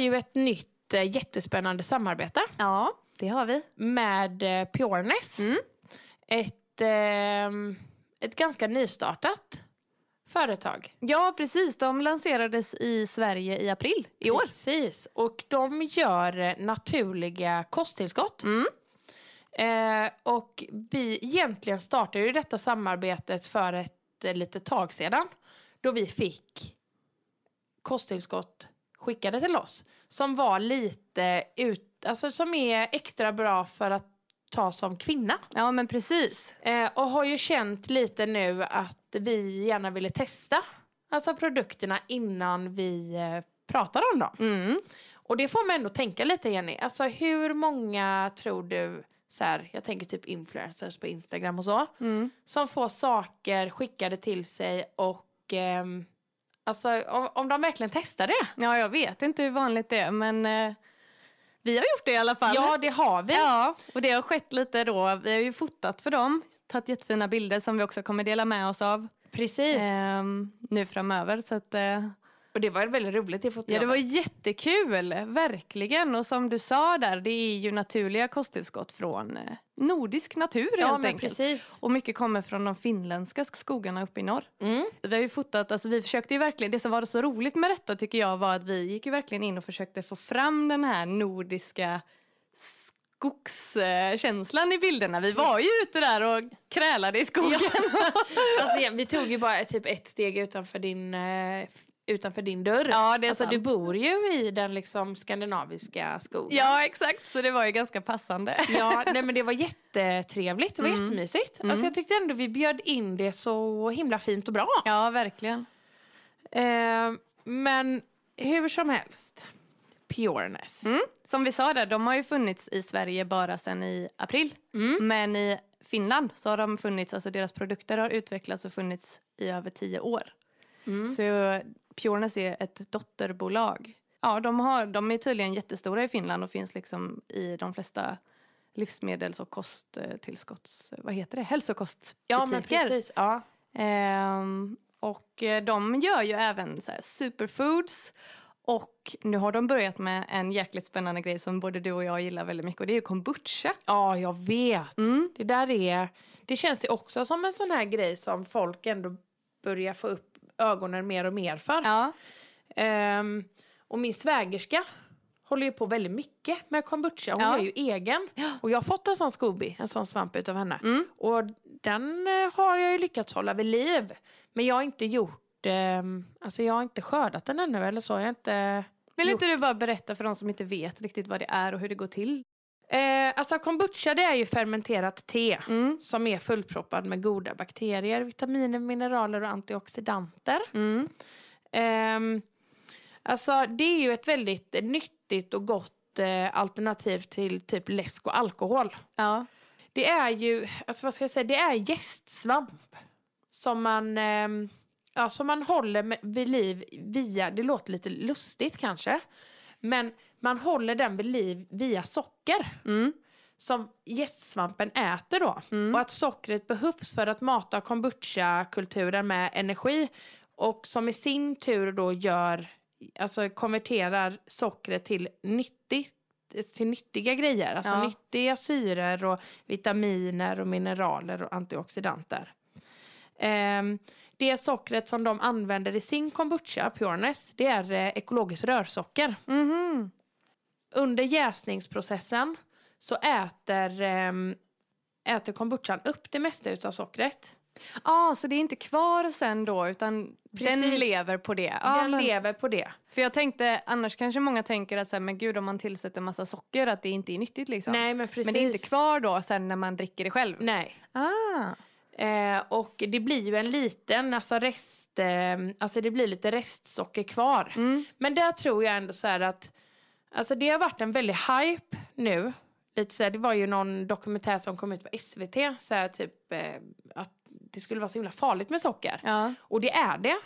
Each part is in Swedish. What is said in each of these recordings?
ju ett nytt eh, jättespännande samarbete Ja, det har vi. med eh, Pureness. Mm. Ett, ehm, ett ganska nystartat företag. Ja, precis. De lanserades i Sverige i april i år. Precis. Och de gör eh, naturliga kosttillskott. Mm. Eh, och vi egentligen startade ju detta samarbetet för ett eh, litet tag sedan. Då vi fick kosttillskott skickade till oss. Som var lite ut, alltså som är extra bra för att ta som kvinna. Ja, men precis. Eh, och har ju känt lite nu att vi gärna ville testa alltså produkterna innan vi eh, pratar om dem. Mm. Och det får man ändå tänka lite Jenny. Alltså hur många tror du, så här, jag tänker typ influencers på Instagram och så, Mm. som får saker skickade till sig och ehm, alltså om, om de verkligen testar det. Ja, jag vet inte hur vanligt det är, men eh, vi har gjort det i alla fall. Ja, det har vi. Ja, och det har skett lite då. Vi har ju fotat för dem, tagit jättefina bilder som vi också kommer dela med oss av Precis. ehm, nu framöver. Så att, eh, Och det var väldigt roligt det fotot. ja, det var jättekul, verkligen. Och som du sa där, det är ju naturliga kosttillskott från eh, nordisk natur ja, helt enkelt. precis. Och mycket kommer från de finländska skogarna uppe i norr. Mm. Vi har ju fotat, alltså vi försökte ju verkligen, det som var så roligt med detta tycker jag var att vi gick ju verkligen in och försökte få fram den här nordiska skogskänslan i bilderna. Vi var ju ute där och krälade i skogen. Fast det, vi tog ju bara typ ett steg utanför din, eh, utanför din dörr. Ja, det är alltså, sant. du bor ju i den liksom skandinaviska skogen. Ja, exakt. Så det var ju ganska passande. Ja, nej, men det var jättetrevligt. Det var Mm. jättemysigt. Mm. Alltså, jag tyckte ändå vi bjöd in det så himla fint och bra. Ja, verkligen. Eh, men hur som helst, Pureness. Mm. Som vi sa där, de har ju funnits i Sverige bara sedan i april. Mm. Men i Finland så har de funnits, alltså deras produkter har utvecklats och funnits i över tio år. Mm. Så Pureness är ett dotterbolag. Ja, de, har, de är tydligen jättestora i Finland och finns liksom i de flesta livsmedels och kosttillskotts... Vad heter det? Hälsokostbutiker. Ja, men precis. Ja. Ehm, och eh, de gör ju även så superfoods. Och nu har de börjat med en jäkligt spännande grej som både du och jag gillar väldigt mycket och det är ju kombucha. ja, jag vet. Mm. Det där är... Det känns ju också som en sån här grej som folk ändå börjar få upp ögonen mer och mer för. Ja. Ehm, och min svägerska håller ju på väldigt mycket med kombucha. Hon Ja. är ju egen. Och jag har fått en sån Scooby, en sån svamp utav henne. Mm. Och den eh, har jag ju lyckats hålla vid liv. Men jag har inte gjort, ehm, alltså jag har inte skördat den ännu eller så. Jag har inte... Vill inte du bara berätta för de som inte vet riktigt vad det är och hur det går till? Eh, alltså kombucha det är ju fermenterat te. Mm. Som är fullproppad med goda bakterier, vitaminer, mineraler och antioxidanter. Mm. Ehm, alltså det är ju ett väldigt nyttigt och gott eh, alternativ till typ läsk och alkohol. Ja. Det är ju, alltså vad ska jag säga, det är gästsvamp. Som man, ehm, ja, som man håller med, vid liv via, det låter lite lustigt kanske. Men man håller den vid liv via socker. Mm. Som gästsvampen äter då. Mm. Och att sockret behövs för att mata kombucha-kulturen med energi. Och som i sin tur då gör, alltså konverterar sockret till nyttigt till nyttiga grejer, alltså Ja. nyttiga syror och vitaminer och mineraler och antioxidanter. Ehm, det sockret som de använder i sin kombucha, Pureness, det är eh, ekologiskt rörsocker. Mhm. Under jäsningsprocessen så äter, ehm, äter kombuchan upp det mesta utav sockret. Ah, så det är inte kvar sen då utan den Precis. lever på det? Ja, Den men- lever på det. För jag tänkte, annars kanske många tänker att så här, men gud om man tillsätter massa socker att det inte är nyttigt liksom. Nej men precis. men det är inte kvar då sen när man dricker det själv? Nej. Ah. Eh, och det blir ju en liten, alltså rest, eh, alltså det blir lite restsocker kvar. Mm. Men där tror jag ändå så här att, alltså det har varit en väldig hype nu. Lite så här, det var ju någon dokumentär som kom ut på SVT, så här, typ eh, att det skulle vara så himla farligt med socker. Ja. Och det är det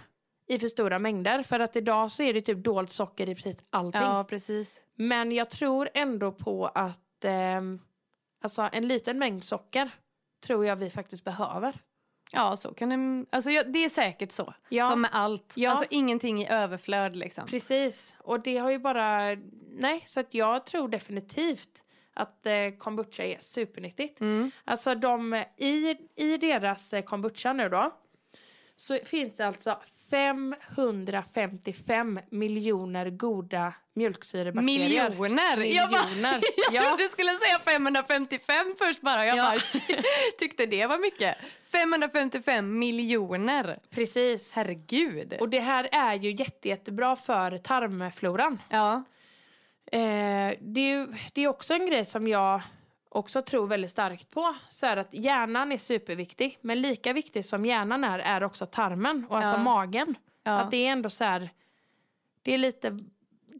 i för stora mängder. För att idag så är det typ dolt socker i precis allting. ja, precis. Men jag tror ändå på att ehm, alltså en liten mängd socker tror jag vi faktiskt behöver. Ja, så kan det... Alltså, ja, det är säkert så. Ja. Som med allt. Ja. Alltså ingenting i överflöd liksom. Precis, och det har ju bara... Nej, så att jag tror definitivt att eh, kombucha är supernyttigt. Mm. Alltså de, i, i deras eh, kombucha nu då, så finns det alltså 555 miljoner goda mjölksyrebakterier. Miljoner! Jag, bara, Miljoner. jag Ja. trodde du skulle säga 555 först bara. Jag Ja. bara, tyckte det var mycket. 555 miljoner! Precis. Herregud. Och det här är ju jätte, jättebra för tarmfloran. ja. Eh, det, är ju, det är också en grej som jag också tror väldigt starkt på. Så här att hjärnan är superviktig, men lika viktig som hjärnan är, är också tarmen och alltså Ja. magen. Ja. Att det är ändå så här, det är lite,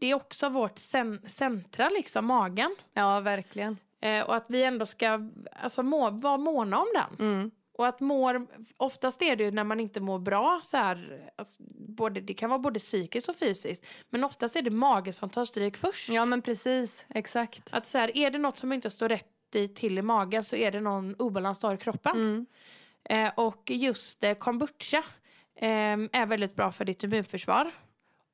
det är också vårt cen, centra liksom, magen. ja, verkligen. Eh, och att vi ändå ska alltså, må, vara måna om den. Mm. Och att mår, oftast är det ju när man inte mår bra så här, alltså, både, det kan vara både psykiskt och fysiskt, men oftast är det magen som tar stryk först. Ja, men precis. Exakt. Att så här, är det något som inte står rätt i, till i magen så är det någon obalans i kroppen. Mm. Eh, och just eh, kombucha eh, är väldigt bra för ditt immunförsvar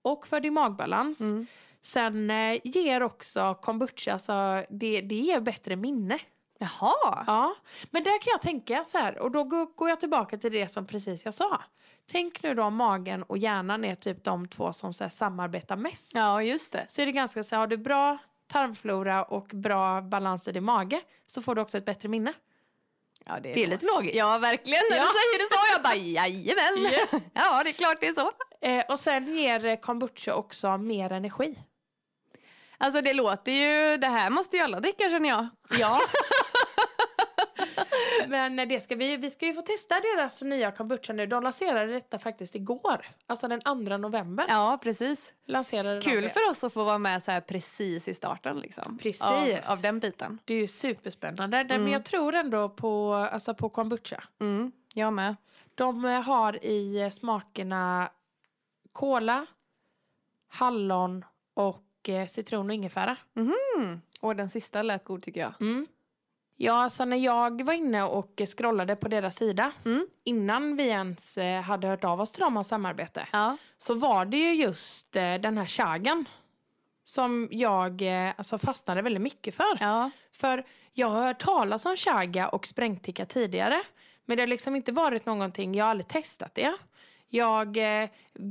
och för din magbalans. Mm. Sen eh, ger också kombucha, alltså, det, det ger bättre minne. Jaha! Ja, men där kan jag tänka så här, och då går, jag tillbaka till det som precis jag sa. Tänk nu då om magen och hjärnan är typ de två som så samarbetar mest. Ja, just det. Så är det ganska så här, har du bra tarmflora och bra balans i din mage så får du också ett bättre minne. Ja, det är, Det är lite logiskt. Ja, verkligen. När Ja. du säger det så. Jag bara, jajamän. Yes. Ja, det är klart det är så. Eh, och sen ger kombucha också mer energi. Alltså det låter ju, det här måste ju alla dricka känner jag. Ja. Men eh, det ska vi, vi ska ju få testa deras nya kombucha nu. De lanserade detta faktiskt igår. Alltså den 2 november. Ja, precis. Lanserade de Kul för oss att få vara med så här precis i starten liksom. Precis. Av, av den biten. Det är ju superspännande. Mm. Men jag tror ändå på, alltså på kombucha. Mm, jag med. De eh, har i smakerna kola, hallon och eh, citron och ingefära. Mm. Och den sista lät god tycker jag. Mm. Ja, så när jag var inne och scrollade på deras sida Mm. innan vi ens eh, hade hört av oss till dem om samarbete Ja. så var det ju just eh, den här chagan som jag eh, alltså fastnade väldigt mycket för. Ja. För jag har hört talas om chaga och sprängticka tidigare. Men det har liksom inte varit någonting, jag har aldrig testat det. Jag eh,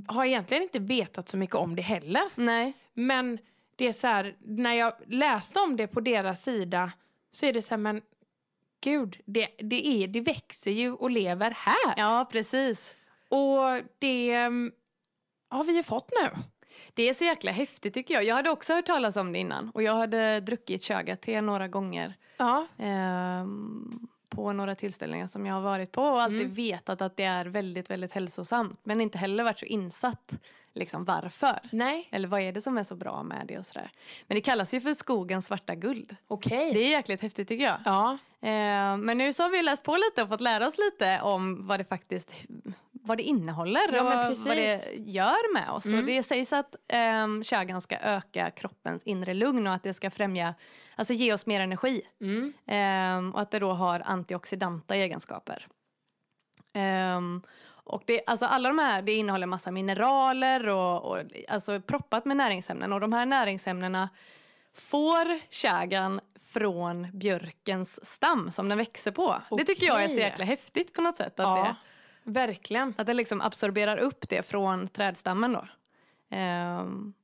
har egentligen inte vetat så mycket om det heller. Nej. Men det är så här, när jag läste om det på deras sida så är det så här, men gud, det, det, är, det växer ju och lever här. Ja, precis. Och det mm, har vi ju fått nu. Det är så jäkla häftigt tycker jag. Jag hade också hört talas om det innan. Och jag hade druckit chaga-te några gånger. Ja, ehm, på några tillställningar som jag har varit på och alltid Mm. vetat att det är väldigt, väldigt hälsosamt. Men inte heller varit så insatt liksom varför. nej, Eller vad är det som är så bra med det och sådär. Men det kallas ju för skogens svarta guld. okej. Det är jäkligt häftigt tycker jag. Ja, Eh, men nu så har vi läst på lite och fått lära oss lite om vad det faktiskt vad det innehåller Ja, och vad, det gör med oss. Mm. Och det sägs att um, chagan ska öka kroppens inre lugn och att det ska främja, alltså ge oss mer energi. mm. Ehm, och att det då har antioxidanta egenskaper. Ehm, och det, alltså alla de här det innehåller massa mineraler och, och alltså proppat med näringsämnen. Och de här näringsämnena får chagan från björkens stam som den växer på. Det tycker jag är så Okej. jäkla häftigt på något sätt. Att, ja det, verkligen. att det liksom absorberar upp det från trädstammen då. Ehm,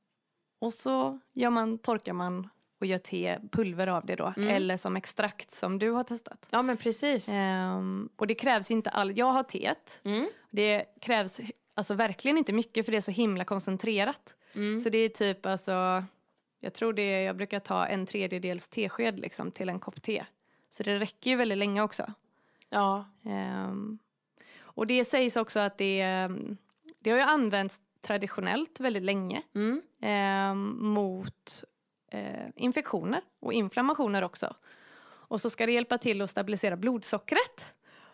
och så gör man, torkar man och gör te, pulver av det då. Mm. Eller som extrakt som du har testat. Ja, men precis. Ehm, och det krävs inte all... Jag har teet. Mm. Det krävs alltså verkligen inte mycket för det är så himla koncentrerat. Mm. Så det är typ alltså... Jag tror det är, jag brukar ta en tredjedels tesked liksom till en kopp te. Så det räcker ju väldigt länge också. Ja. Ehm, och det sägs också att det, ehm, det har ju använts traditionellt väldigt länge ehm, mot eh, infektioner och inflammationer också. Och så ska det hjälpa till att stabilisera blodsockret.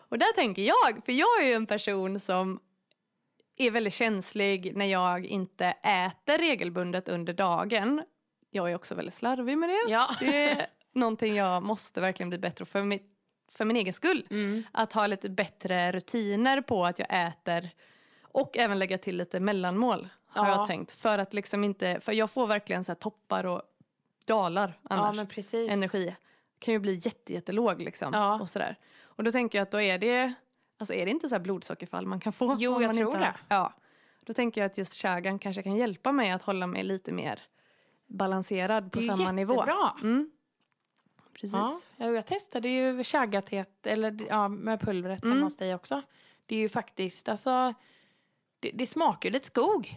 Och där tänker jag, för jag är ju en person som är väldigt känslig när jag inte äter regelbundet under dagen. Jag är också väldigt slarvig med det. Ja. Det är någonting jag måste verkligen bli bättre för mitt för min egen skull. Mm. Att ha lite bättre rutiner på att jag äter och även lägga till lite mellanmål har Ja. jag tänkt. För att liksom inte, för jag får verkligen så toppar och dalar Ja, annars. men precis. Energi kan ju bli jätte, jättelåg liksom. Ja. Och, sådär. och då tänker jag att då är det, alltså är det inte så här blodsockerfall man kan få? Jo, jag tror inte det. Ja. Då tänker jag att just chagan kanske kan hjälpa mig att hålla mig lite mer balanserad på samma nivå. jättebra. Mm. Precis. Ja, ja, jag testade ju chagatet eller, ja, med pulvret hemma Mm. hos dig också. Det är ju faktiskt, alltså, det, det smakar ju lite skog.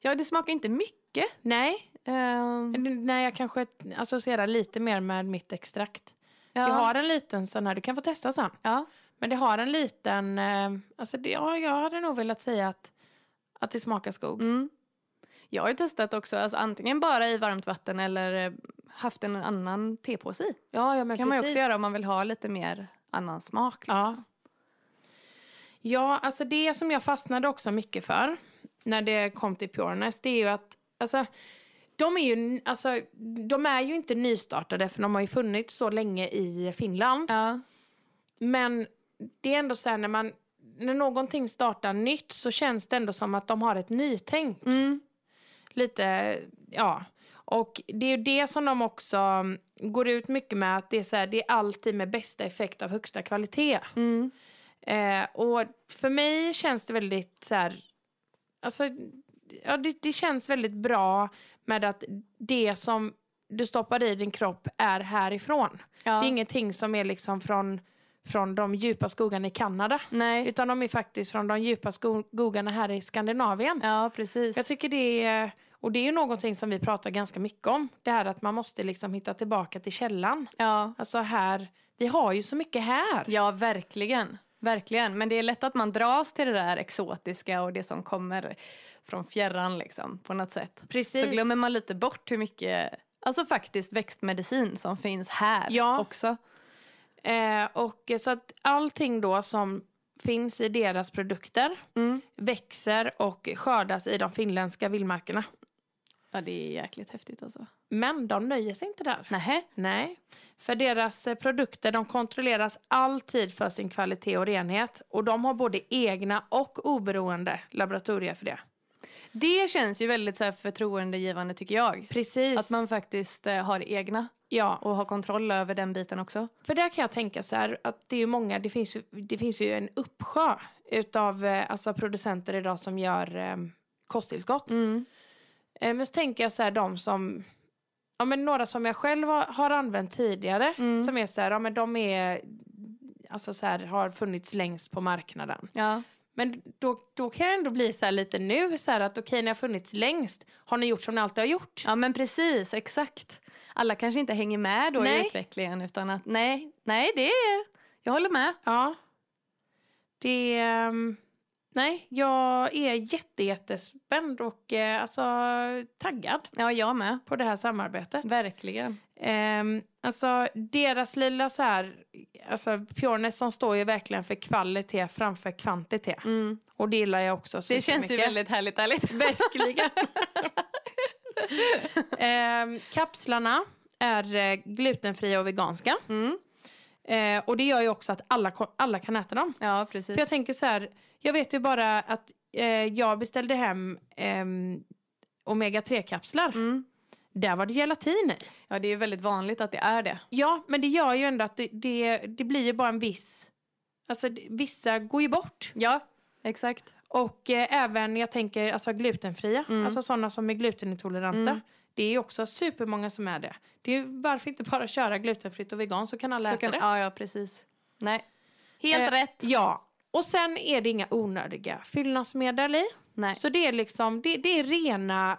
Ja, det smakar inte mycket. Nej, Ehm, när jag kanske associerar lite mer med mitt extrakt. ja. Jag har en liten sån här, du kan få testa sen. ja. Men det har en liten, eh, alltså det, ja, jag hade nog velat säga att, att det smakar skog. Mm. Jag har ju testat också, alltså antingen bara i varmt vatten eller eh, haft en annan tepåse i. Ja, ja men kan man precis. också göra om man vill ha lite mer annan smak. Liksom. Ja. ja, alltså det som jag fastnade också mycket för när det kom till Pureness, det är ju att alltså, de är ju, alltså, de är ju inte nystartade för de har ju funnits så länge i Finland. Ja. Men det är ändå så här när man när någonting startar nytt så känns det ändå som att de har ett nytänk. Mm. Lite, ja. Och det är ju det som de också mm, går ut mycket med att det är, så här, det är alltid med bästa effekt av högsta kvalitet. Mm. Eh, och för mig känns det väldigt så här, alltså, ja, det, det känns väldigt bra med att det som du stoppar i din kropp är härifrån. Ja. Det är ingenting som är liksom från, från de djupa skogarna i Kanada. Nej. Utan de är faktiskt från de djupa sko- skogarna här i Skandinavien. Ja, precis. Jag tycker det är, och det är ju någonting som vi pratar ganska mycket om. Det här att man måste liksom hitta tillbaka till källan. Ja. Alltså här, vi har ju så mycket här. ja, verkligen. Verkligen. Men det är lätt att man dras till det där exotiska och det som kommer från fjärran liksom, på något sätt. Precis. Så glömmer man lite bort hur mycket, alltså faktiskt växtmedicin som finns här Ja. också. Eh, och så att allting då som finns i deras produkter Mm. växer och skördas i de finländska vildmarkerna. Ja, det är jäkligt häftigt alltså. Men de nöjer sig inte där. Nähä? Nej, för deras eh, produkter de kontrolleras alltid för sin kvalitet och renhet. Och de har både egna och oberoende laboratorier för det. Det känns ju väldigt så här förtroendegivande tycker jag. Precis. Att man faktiskt eh, har egna ja, och har kontroll över den biten också. för där kan jag tänka så här att det är ju många, det finns ju, det finns ju en uppsjö utav eh, alltså producenter idag som gör eh, kosttillskott. Mm. Eh, men så tänker jag så här de som, ja men några som jag själv har, har använt tidigare Mm. som är så här, ja men de är, alltså så här har funnits längst på marknaden. Ja. Men då, då kan jag ändå bli så här lite nu, så att okej, ni har funnits längst, har ni gjort som ni alltid har gjort? ja, men precis, exakt. Alla kanske inte hänger med då Nej. i utvecklingen utan att nej, nej det är, jag håller med. Ja. Det... ehm, nej, jag är jätte, jättespänd och eh, alltså taggad Ja, jag med. på det här samarbetet. Verkligen. Um, alltså deras lilla så här, alltså Pureness som står ju verkligen för kvalitet framför kvantitet. Mm. Och det gillar jag också Det känns ju supermycket. väldigt härligt, härligt. Verkligen. Ehm, kapslarna är eh, glutenfria och veganska. Mm. Eh, och det gör ju också att alla, alla kan äta dem. Ja, precis. För jag tänker så här, jag vet ju bara att eh, jag beställde hem ehm, omega-3-kapslar. Mm. Där var det gelatin i. Ja, det är ju väldigt vanligt att det är det. Ja, men det gör ju ändå att det, det, det blir ju bara en viss... Alltså vissa går ju bort. Ja, exakt. Och eh, även, jag tänker, alltså glutenfria. Mm. Alltså sådana som är glutenintoleranta. Mm. Det är också supermånga som är det. det är varför inte bara köra glutenfritt och vegan så kan alla Så äta kan, det. ja, ja, precis. Nej. Helt Eh, rätt. Ja. Och sen är det inga onödiga fyllnadsmedel i. Nej. Så det är liksom, det, det är rena,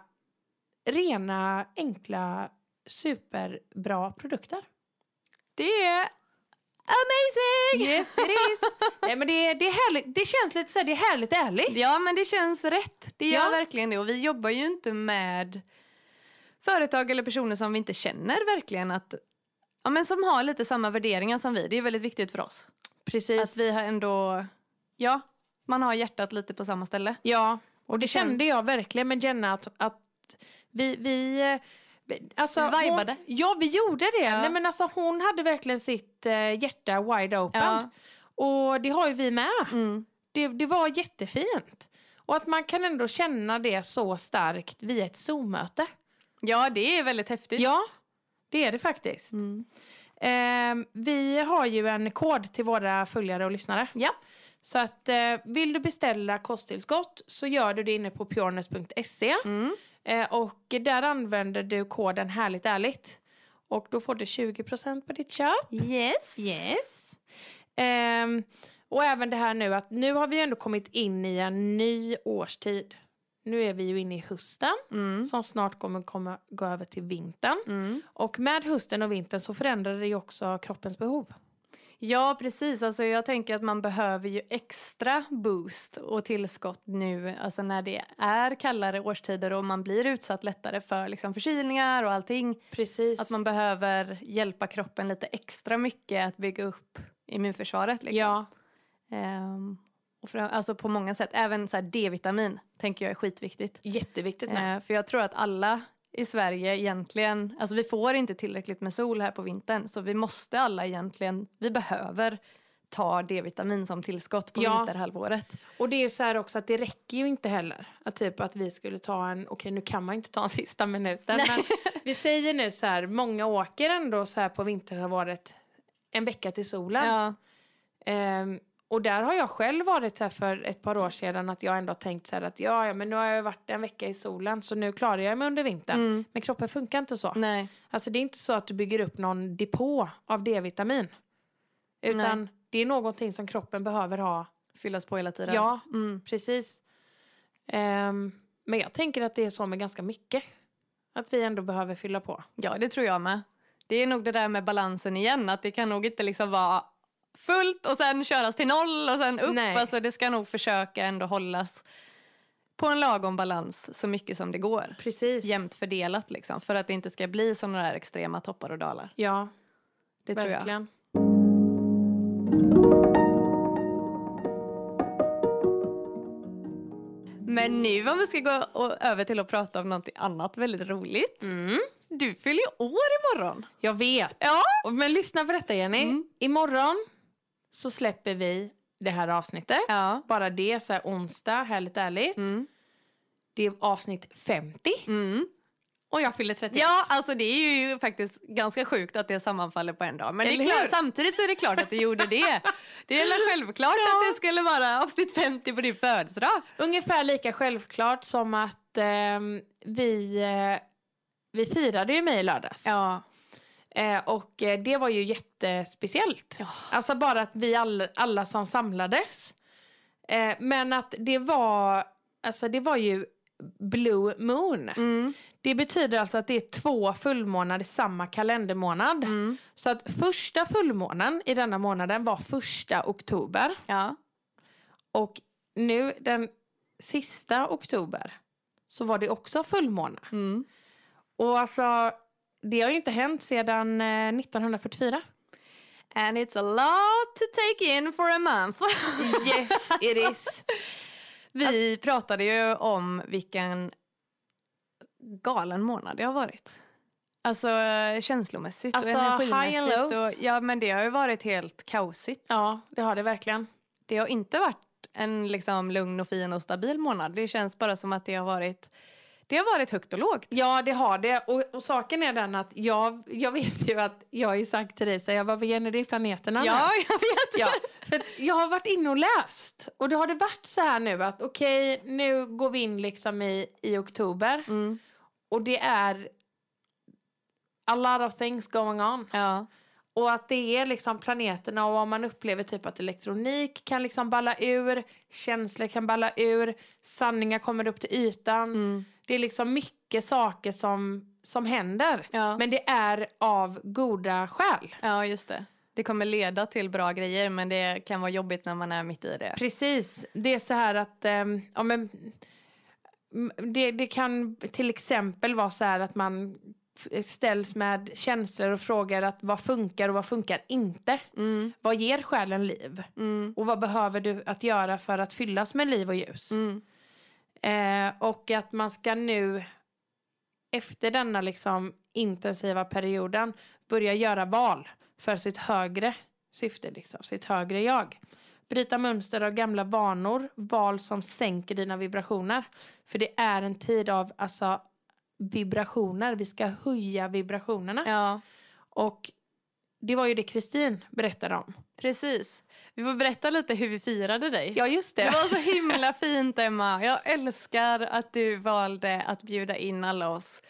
rena, enkla, superbra produkter. Det är amazing! Yes it is! Nej men det, det är härligt, det känns lite så här, det är härligt ärligt. Ja, men det känns rätt. Det gör Ja. verkligen det. Och vi jobbar ju inte med företag eller personer som vi inte känner verkligen att Ja, men som har lite samma värderingar som vi. Det är väldigt viktigt för oss. Precis. Att vi har ändå, ja, man har hjärtat lite på samma ställe. Ja, och det det kän- kände jag verkligen med Jenna att, att vi, vi, eh, Alltså, Vi vibade. Hon, ja, vi gjorde det. Ja. Nej, men alltså, hon hade verkligen sitt eh, hjärta wide open. Ja. Och det har ju vi med. Mm. Det, det var jättefint. Och att man kan ändå känna det så starkt via ett Zoom-möte. Ja, det är väldigt häftigt. Ja, det är det faktiskt. Mm. Eh, vi har ju en kod till våra följare och lyssnare. Ja. Så att eh, vill du beställa kosttillskott så gör du det inne på pureness.se. Mm. Eh, och där använder du koden härligt ärligt. Och då får du 20% på ditt köp. Yes. Yes. Ehm, och även det här nu att nu har vi ändå kommit in i en ny årstid. Nu är vi ju inne i hösten Mm. som snart kommer komma, gå över till vintern. Mm. Och med hösten och vintern så förändrar det ju också kroppens behov. Ja, precis. Alltså, jag tänker att man behöver ju extra boost och tillskott nu alltså när det är kallare årstider och man blir utsatt lättare för liksom, förkylningar och allting. Precis. Att man behöver hjälpa kroppen lite extra mycket att bygga upp immunförsvaret. Liksom. Ja, Ehm, och för, alltså på många sätt. Även så D-vitamin tänker jag är skitviktigt. jätteviktigt. Eh, för jag tror att alla i Sverige egentligen, alltså vi får inte tillräckligt med sol här på vintern så vi måste alla egentligen, vi behöver ta D-vitamin som tillskott på Ja. vinterhalvåret. Och det är så här också att det räcker ju inte heller. Att typ att vi skulle ta en, okej nu kan man ju inte ta en sista minuten. Men vi säger nu så här, många åker ändå så här på vinterhalvåret en vecka till solen. Ja, Ehm, och där har jag själv varit så för ett par år sedan att jag ändå tänkt så här att ja, ja men nu har jag varit en vecka i solen så nu klarar jag mig under vintern. Mm. Men kroppen funkar inte så. nej. Alltså det är inte så att du bygger upp någon depå av D-vitamin. Utan det är någonting som kroppen behöver ha. Fyllas på hela tiden. Ja, Mm. precis. Ehm, men jag tänker att det är så med ganska mycket. Att vi ändå behöver fylla på. ja, det tror jag med. Det är nog det där med balansen igen, att det kan nog inte liksom vara fullt och sen köras till noll och sen upp. Nej. Alltså det ska nog försöka ändå hållas på en lagom balans så mycket som det går. Precis. Jämnt fördelat liksom, för att det inte ska bli sådana där extrema toppar och dalar. Ja, Det tror jag. verkligen. Men nu om vi ska gå över till att prata om något annat väldigt roligt. Mm. Du fyller år imorgon. Jag vet. Ja. Men lyssna på detta Jenny. Mm. Imorgon så släpper vi det här avsnittet. Ja. Bara det, så här onsdag, härligt ärligt. Mm. Det är avsnitt 50 Mm. och jag fyller 31. Ja, alltså det är ju faktiskt ganska sjukt att det sammanfaller på en dag. Men det är klart, samtidigt så är det klart att det gjorde det. Det är självklart att det skulle vara avsnitt 50 på din födelsedag. Ungefär lika självklart som att ehm, vi, eh, vi firade ju mig i lördags. Ja. Eh, och eh, det var ju jättespeciellt. Alltså bara att vi all, alla som samlades. Eh, men att det var, alltså det var ju Blue Moon. Mm. Det betyder alltså att det är två fullmånar i samma kalendermånad. Mm. Så att första fullmånen i denna månaden var första oktober. Ja. Och nu den sista oktober så var det också fullmåne. Mm. Och alltså, det har ju inte hänt sedan eh, 1944. And it's a lot to take in for a month. Yes, it is. Vi pratade ju om vilken galen månad det har varit. Alltså eh, känslomässigt Alltså, och energimässigt. Och, ja, men det har ju varit helt kaosigt. Ja, det har det verkligen. Det har inte varit en liksom lugn och fin och stabil månad. Det känns bara som att det har varit, det har varit högt och lågt. Ja, det har det. Och, och saken är den att jag, jag vet ju att jag har sagt till dig, så jag bara, är det i planeterna nu?" Ja, jag vet. Ja, för jag har varit inne och läst. Och då har det varit så här nu att okej, nu går vi in liksom i, i oktober. Mm. Och det är a lot of things going on. Ja. Och att det är liksom planeterna och om man upplever typ att elektronik kan liksom balla ur, känslor kan balla ur, sanningar kommer upp till ytan. Mm. Det är liksom mycket saker som, som händer. Ja. Men det är av goda skäl. ja, just det. Det kommer leda till bra grejer men det kan vara jobbigt när man är mitt i det. Precis. Det är så här att ehm, ja, men, det, det kan till exempel vara så här att man ställs med känslor och frågar att vad funkar och vad funkar inte. Mm. Vad ger själen liv? Mm. Och vad behöver du att göra för att fyllas med liv och ljus? Mm. Eh, och att man ska nu efter denna liksom intensiva perioden börja göra val för sitt högre syfte, liksom, sitt högre jag. Bryta mönster av gamla vanor, val som sänker dina vibrationer. För det är en tid av alltså, vibrationer, vi ska höja vibrationerna. Ja, Och det var ju det Kristin berättade om. precis. Vi får berätta lite hur vi firade dig. Ja, just Det var så himla fint, Emma. Jag älskar att du valde att bjuda in alla oss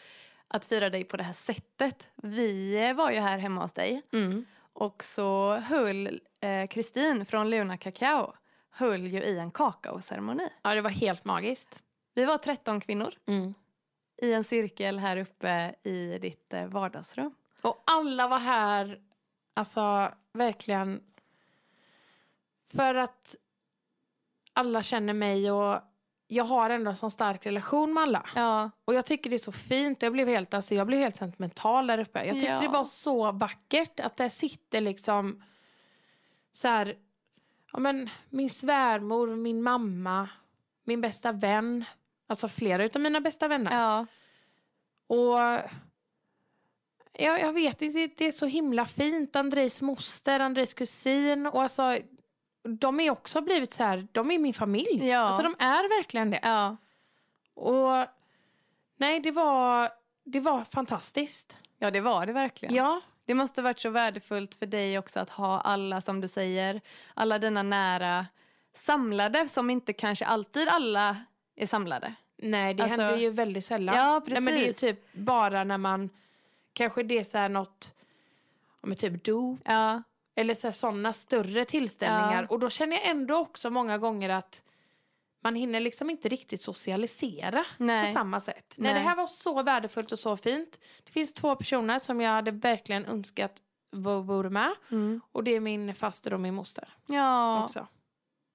att fira dig på det här sättet. Vi var ju här hemma hos dig Mm. och så höll eh, Kristin från Luna Kakao höll ju i en kakaoceremoni. Ja, det var helt magiskt. Vi var 13 kvinnor Mm. i en cirkel här uppe i ditt eh, vardagsrum. Och alla var här, alltså verkligen för att alla känner mig och jag har ändå en sån stark relation med alla. Ja, Och jag tycker det är så fint. Jag blev helt, alltså, jag blev helt sentimental där uppe. Jag tyckte Ja. det var så vackert att där sitter liksom så här, ja men min svärmor, min mamma, min bästa vän. Alltså flera utav mina bästa vänner. ja, Och jag, jag vet inte, det är så himla fint. Andrejs moster, Andrejs kusin och alltså de är också blivit så här, de är min familj. Ja. Alltså de är verkligen det. ja. Och nej, det var, det var fantastiskt. Ja, det var det verkligen. Ja, Det måste varit så värdefullt för dig också att ha alla, som du säger, alla dina nära samlade som inte kanske alltid alla är samlade. nej det Alltså- händer ju väldigt sällan. Ja, Nej, men det är precis. typ bara när man, kanske det är så här något, men typ dop Ja, eller sådana större tillställningar. Ja. Och då känner jag ändå också många gånger att man hinner liksom inte riktigt socialisera Nej. på samma sätt. Nej. Nej. det här var så värdefullt och så fint. Det finns två personer som jag hade verkligen önskat vore med. mm. Och det är min faster och min moster ja. också.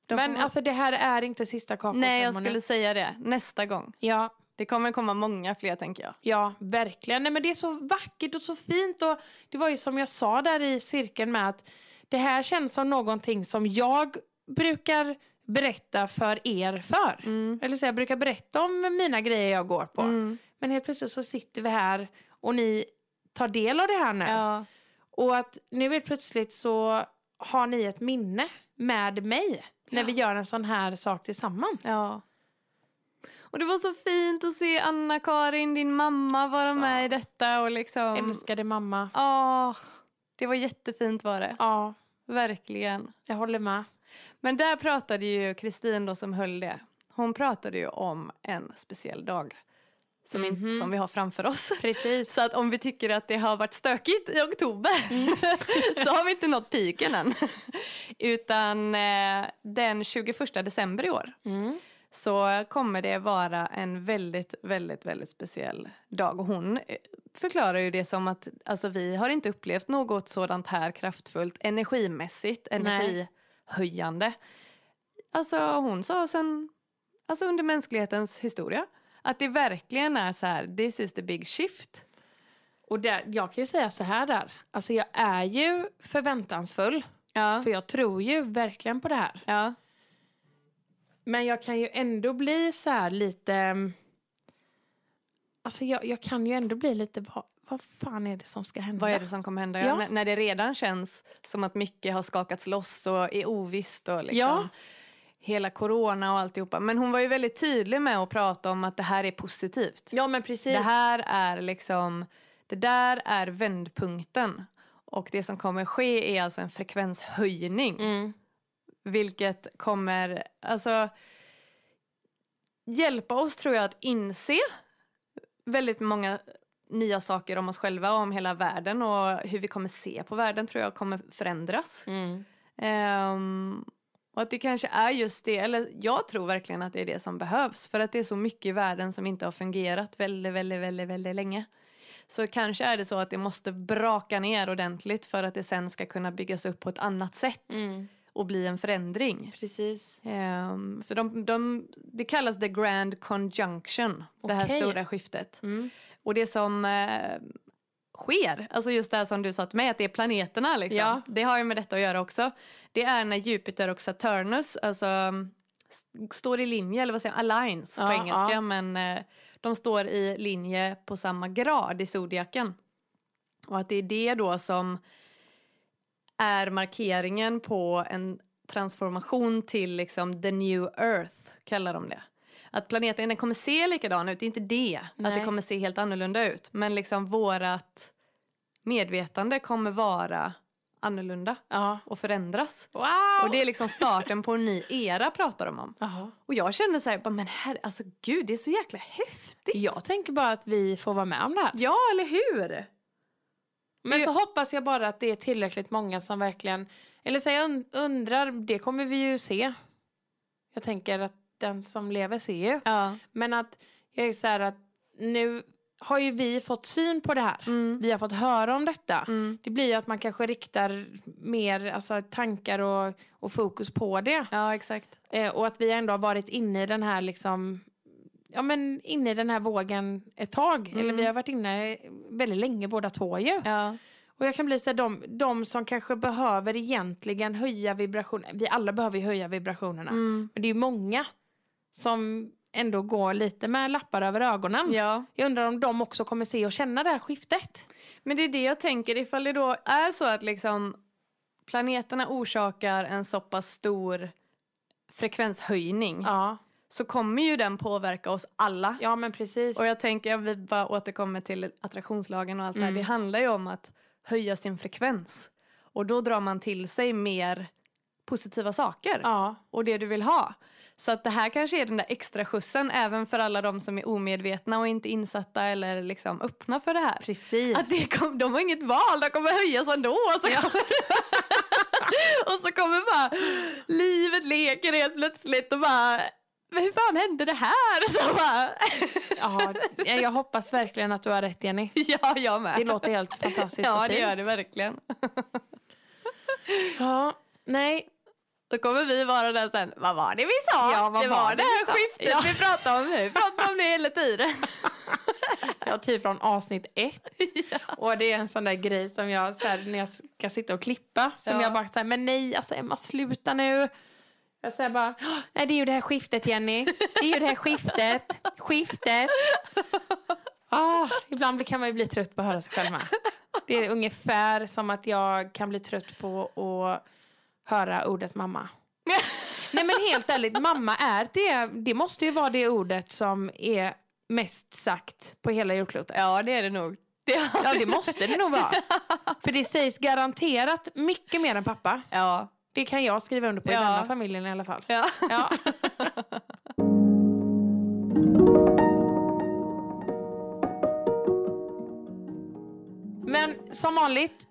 Men vara- alltså det här är inte sista kakaoceremonin. Nej, jag skulle säga det. Nästa gång. Ja, Det kommer komma många fler, tänker jag. ja, verkligen. Nej, men det är så vackert och så fint. Och det var ju som jag sa där i cirkeln med att det här känns som någonting som jag brukar berätta för er för. Mm. Eller så jag brukar berätta om mina grejer jag går på. Mm. Men helt plötsligt så sitter vi här och ni tar del av det här nu. Ja. Och att nu helt plötsligt så har ni ett minne med mig när Ja. vi gör en sån här sak tillsammans. ja. Och det var så fint att se Anna-Karin, din mamma, vara Så. med i detta. Och liksom... Älskade mamma. Ja, det var jättefint var det. Ja, Verkligen. jag håller med. Men där pratade ju Kristin då som höll det. Hon pratade ju om en speciell dag som, inte, Mhm. som vi har framför oss. Precis. Så att om vi tycker att det har varit stökigt i oktober så har vi inte nått piken än. Utan eh, den 21 december i år Mm. Så kommer det vara en väldigt, väldigt, väldigt speciell dag. Och hon eh, förklarar ju det som att alltså, vi har inte upplevt något sådant här kraftfullt energimässigt, energihöjande. Alltså hon sa sen, alltså under mänsklighetens historia, att det verkligen är så här, this is the big shift. Och där, jag kan ju säga så här där. Alltså jag är ju förväntansfull. Ja. För jag tror ju verkligen på det här. Ja. Men jag kan ju ändå bli så här lite... Alltså jag, jag kan ju ändå bli lite... Vad, vad fan är det som ska hända? Vad är det som kommer hända? Ja. När, när det redan känns som att mycket har skakats loss och är ovisst och liksom Ja. hela corona och alltihopa. Men hon var ju väldigt tydlig med att prata om att det här är positivt. Ja men precis. Det här är liksom, det där är vändpunkten. Och det som kommer ske är alltså en frekvenshöjning. Mm. Vilket kommer, alltså hjälpa oss tror jag att inse väldigt många nya saker om oss själva och om hela världen och hur vi kommer se på världen tror jag kommer förändras. Mm. Ehm, och att det kanske är just det, eller jag tror verkligen att det är det som behövs för att det är så mycket i världen som inte har fungerat väldigt, väldigt, väldigt, väldigt länge. Så kanske är det så att det måste braka ner ordentligt för att det sen ska kunna byggas upp på ett annat sätt Mm. Och bli en förändring. Precis. Ehm, för de, de, det kallas the grand conjunction, det här stora skiftet. Mm. Och det som eh, sker, alltså just det här som du sa till mig, att det är planeterna liksom. Ja. Det har ju med detta att göra också. Det är när Jupiter och Saturnus, alltså står i linje, eller vad säger man, aligns på Ja, engelska, ja. men eh, de står i linje på samma grad i zodiaken. Och att det är det då som är markeringen på en transformation till liksom the new earth, kallar de det. Att planeten den kommer se likadan ut, inte det, att Nej. det kommer se helt annorlunda ut. Men liksom vårat medvetande kommer vara annorlunda Ja. och förändras. Wow! Och det är liksom starten på en ny era pratar de om. Jaha. Och jag känner så här, men herre, alltså gud, det är så jäkla häftigt. Jag tänker bara att vi får vara med om det här. Ja, eller hur? Men Det- så hoppas jag bara att det är tillräckligt många som verkligen... Eller så jag und- undrar, det kommer vi ju se. Jag tänker att den som lever ser ju. Ja. Men att jag är så här att nu har ju vi fått syn på det här. Mm. Vi har fått höra om detta. Mm. Det blir ju att man kanske riktar mer alltså, tankar och, och fokus på det. Ja, exakt. Eh, och att vi ändå har varit inne i den här liksom Ja men inne i den här vågen ett tag. Eller Mm. vi har varit inne väldigt länge båda två ju. Ja. Och jag kan bli så här, de, de som kanske behöver egentligen höja vibrationen. Vi alla behöver höja vibrationerna. Mm. Men det är många som ändå går lite med lappar över ögonen. ja. Jag undrar om de också kommer se och känna det här skiftet. Men det är det jag tänker, ifall det då är så att liksom planeterna orsakar en så pass stor frekvenshöjning Ja, så kommer ju den påverka oss alla. ja men precis. Och jag tänker, vi bara återkommer till attraktionslagen och allt det här, Mm. det handlar ju om att höja sin frekvens. Och då drar man till sig mer positiva saker Ja, och det du vill ha. Så att det här kanske är den där extra skjutsen även för alla de som är omedvetna och inte insatta eller liksom öppna för det här. precis. Att det kom, de har inget val, de kommer höjas ändå. Och så, kommer, och så kommer bara livet leker helt plötsligt och bara men hur fan hände det här? Så bara, Ja, jag hoppas verkligen att du har rätt Jenny. ja, jag med. Det låter helt fantastiskt ja, det gör det verkligen. Ja, nej. Då kommer vi vara där sen. Vad var det vi sa? Ja, vad det var var det här vi skiftet Ja. vi pratade om nu. Vi pratar om det hela tiden. Ja, typ från avsnitt ett. Och det är en sån där grej som jag, så här, när jag ska sitta och klippa, som Ja. jag bara säger, men nej, alltså Emma, sluta nu. Jag säger bara, "Åh, nej det är ju det här skiftet Jenny. Det är ju det här skiftet. Skiftet. Ah, ibland kan man ju bli trött på att höra sig själv med. Det är ungefär som att jag kan bli trött på att höra ordet mamma. Nej men helt ärligt, mamma är det, det måste ju vara det ordet som är mest sagt på hela jordklotet. Ja, det är det nog. Det Ja, det måste det nog vara. För det sägs garanterat mycket mer än pappa. Ja. Det kan jag skriva under på i Ja. denna familjen i alla fall. ja. Ja. Men som vanligt,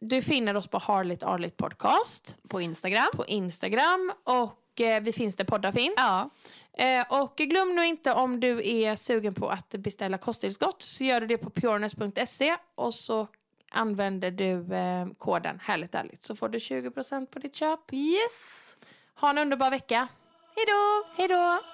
du finner oss på Harligt Arligt Podcast På Instagram. på Instagram och eh, vi finns där poddar finns. Ja. Eh, och glöm nu inte om du är sugen på att beställa kosttillskott så gör du det på pureness.se och så använder du eh, koden härligt ärligt så får du 20% på ditt köp. Yes. Ha en underbar vecka. Hej då. Hej då!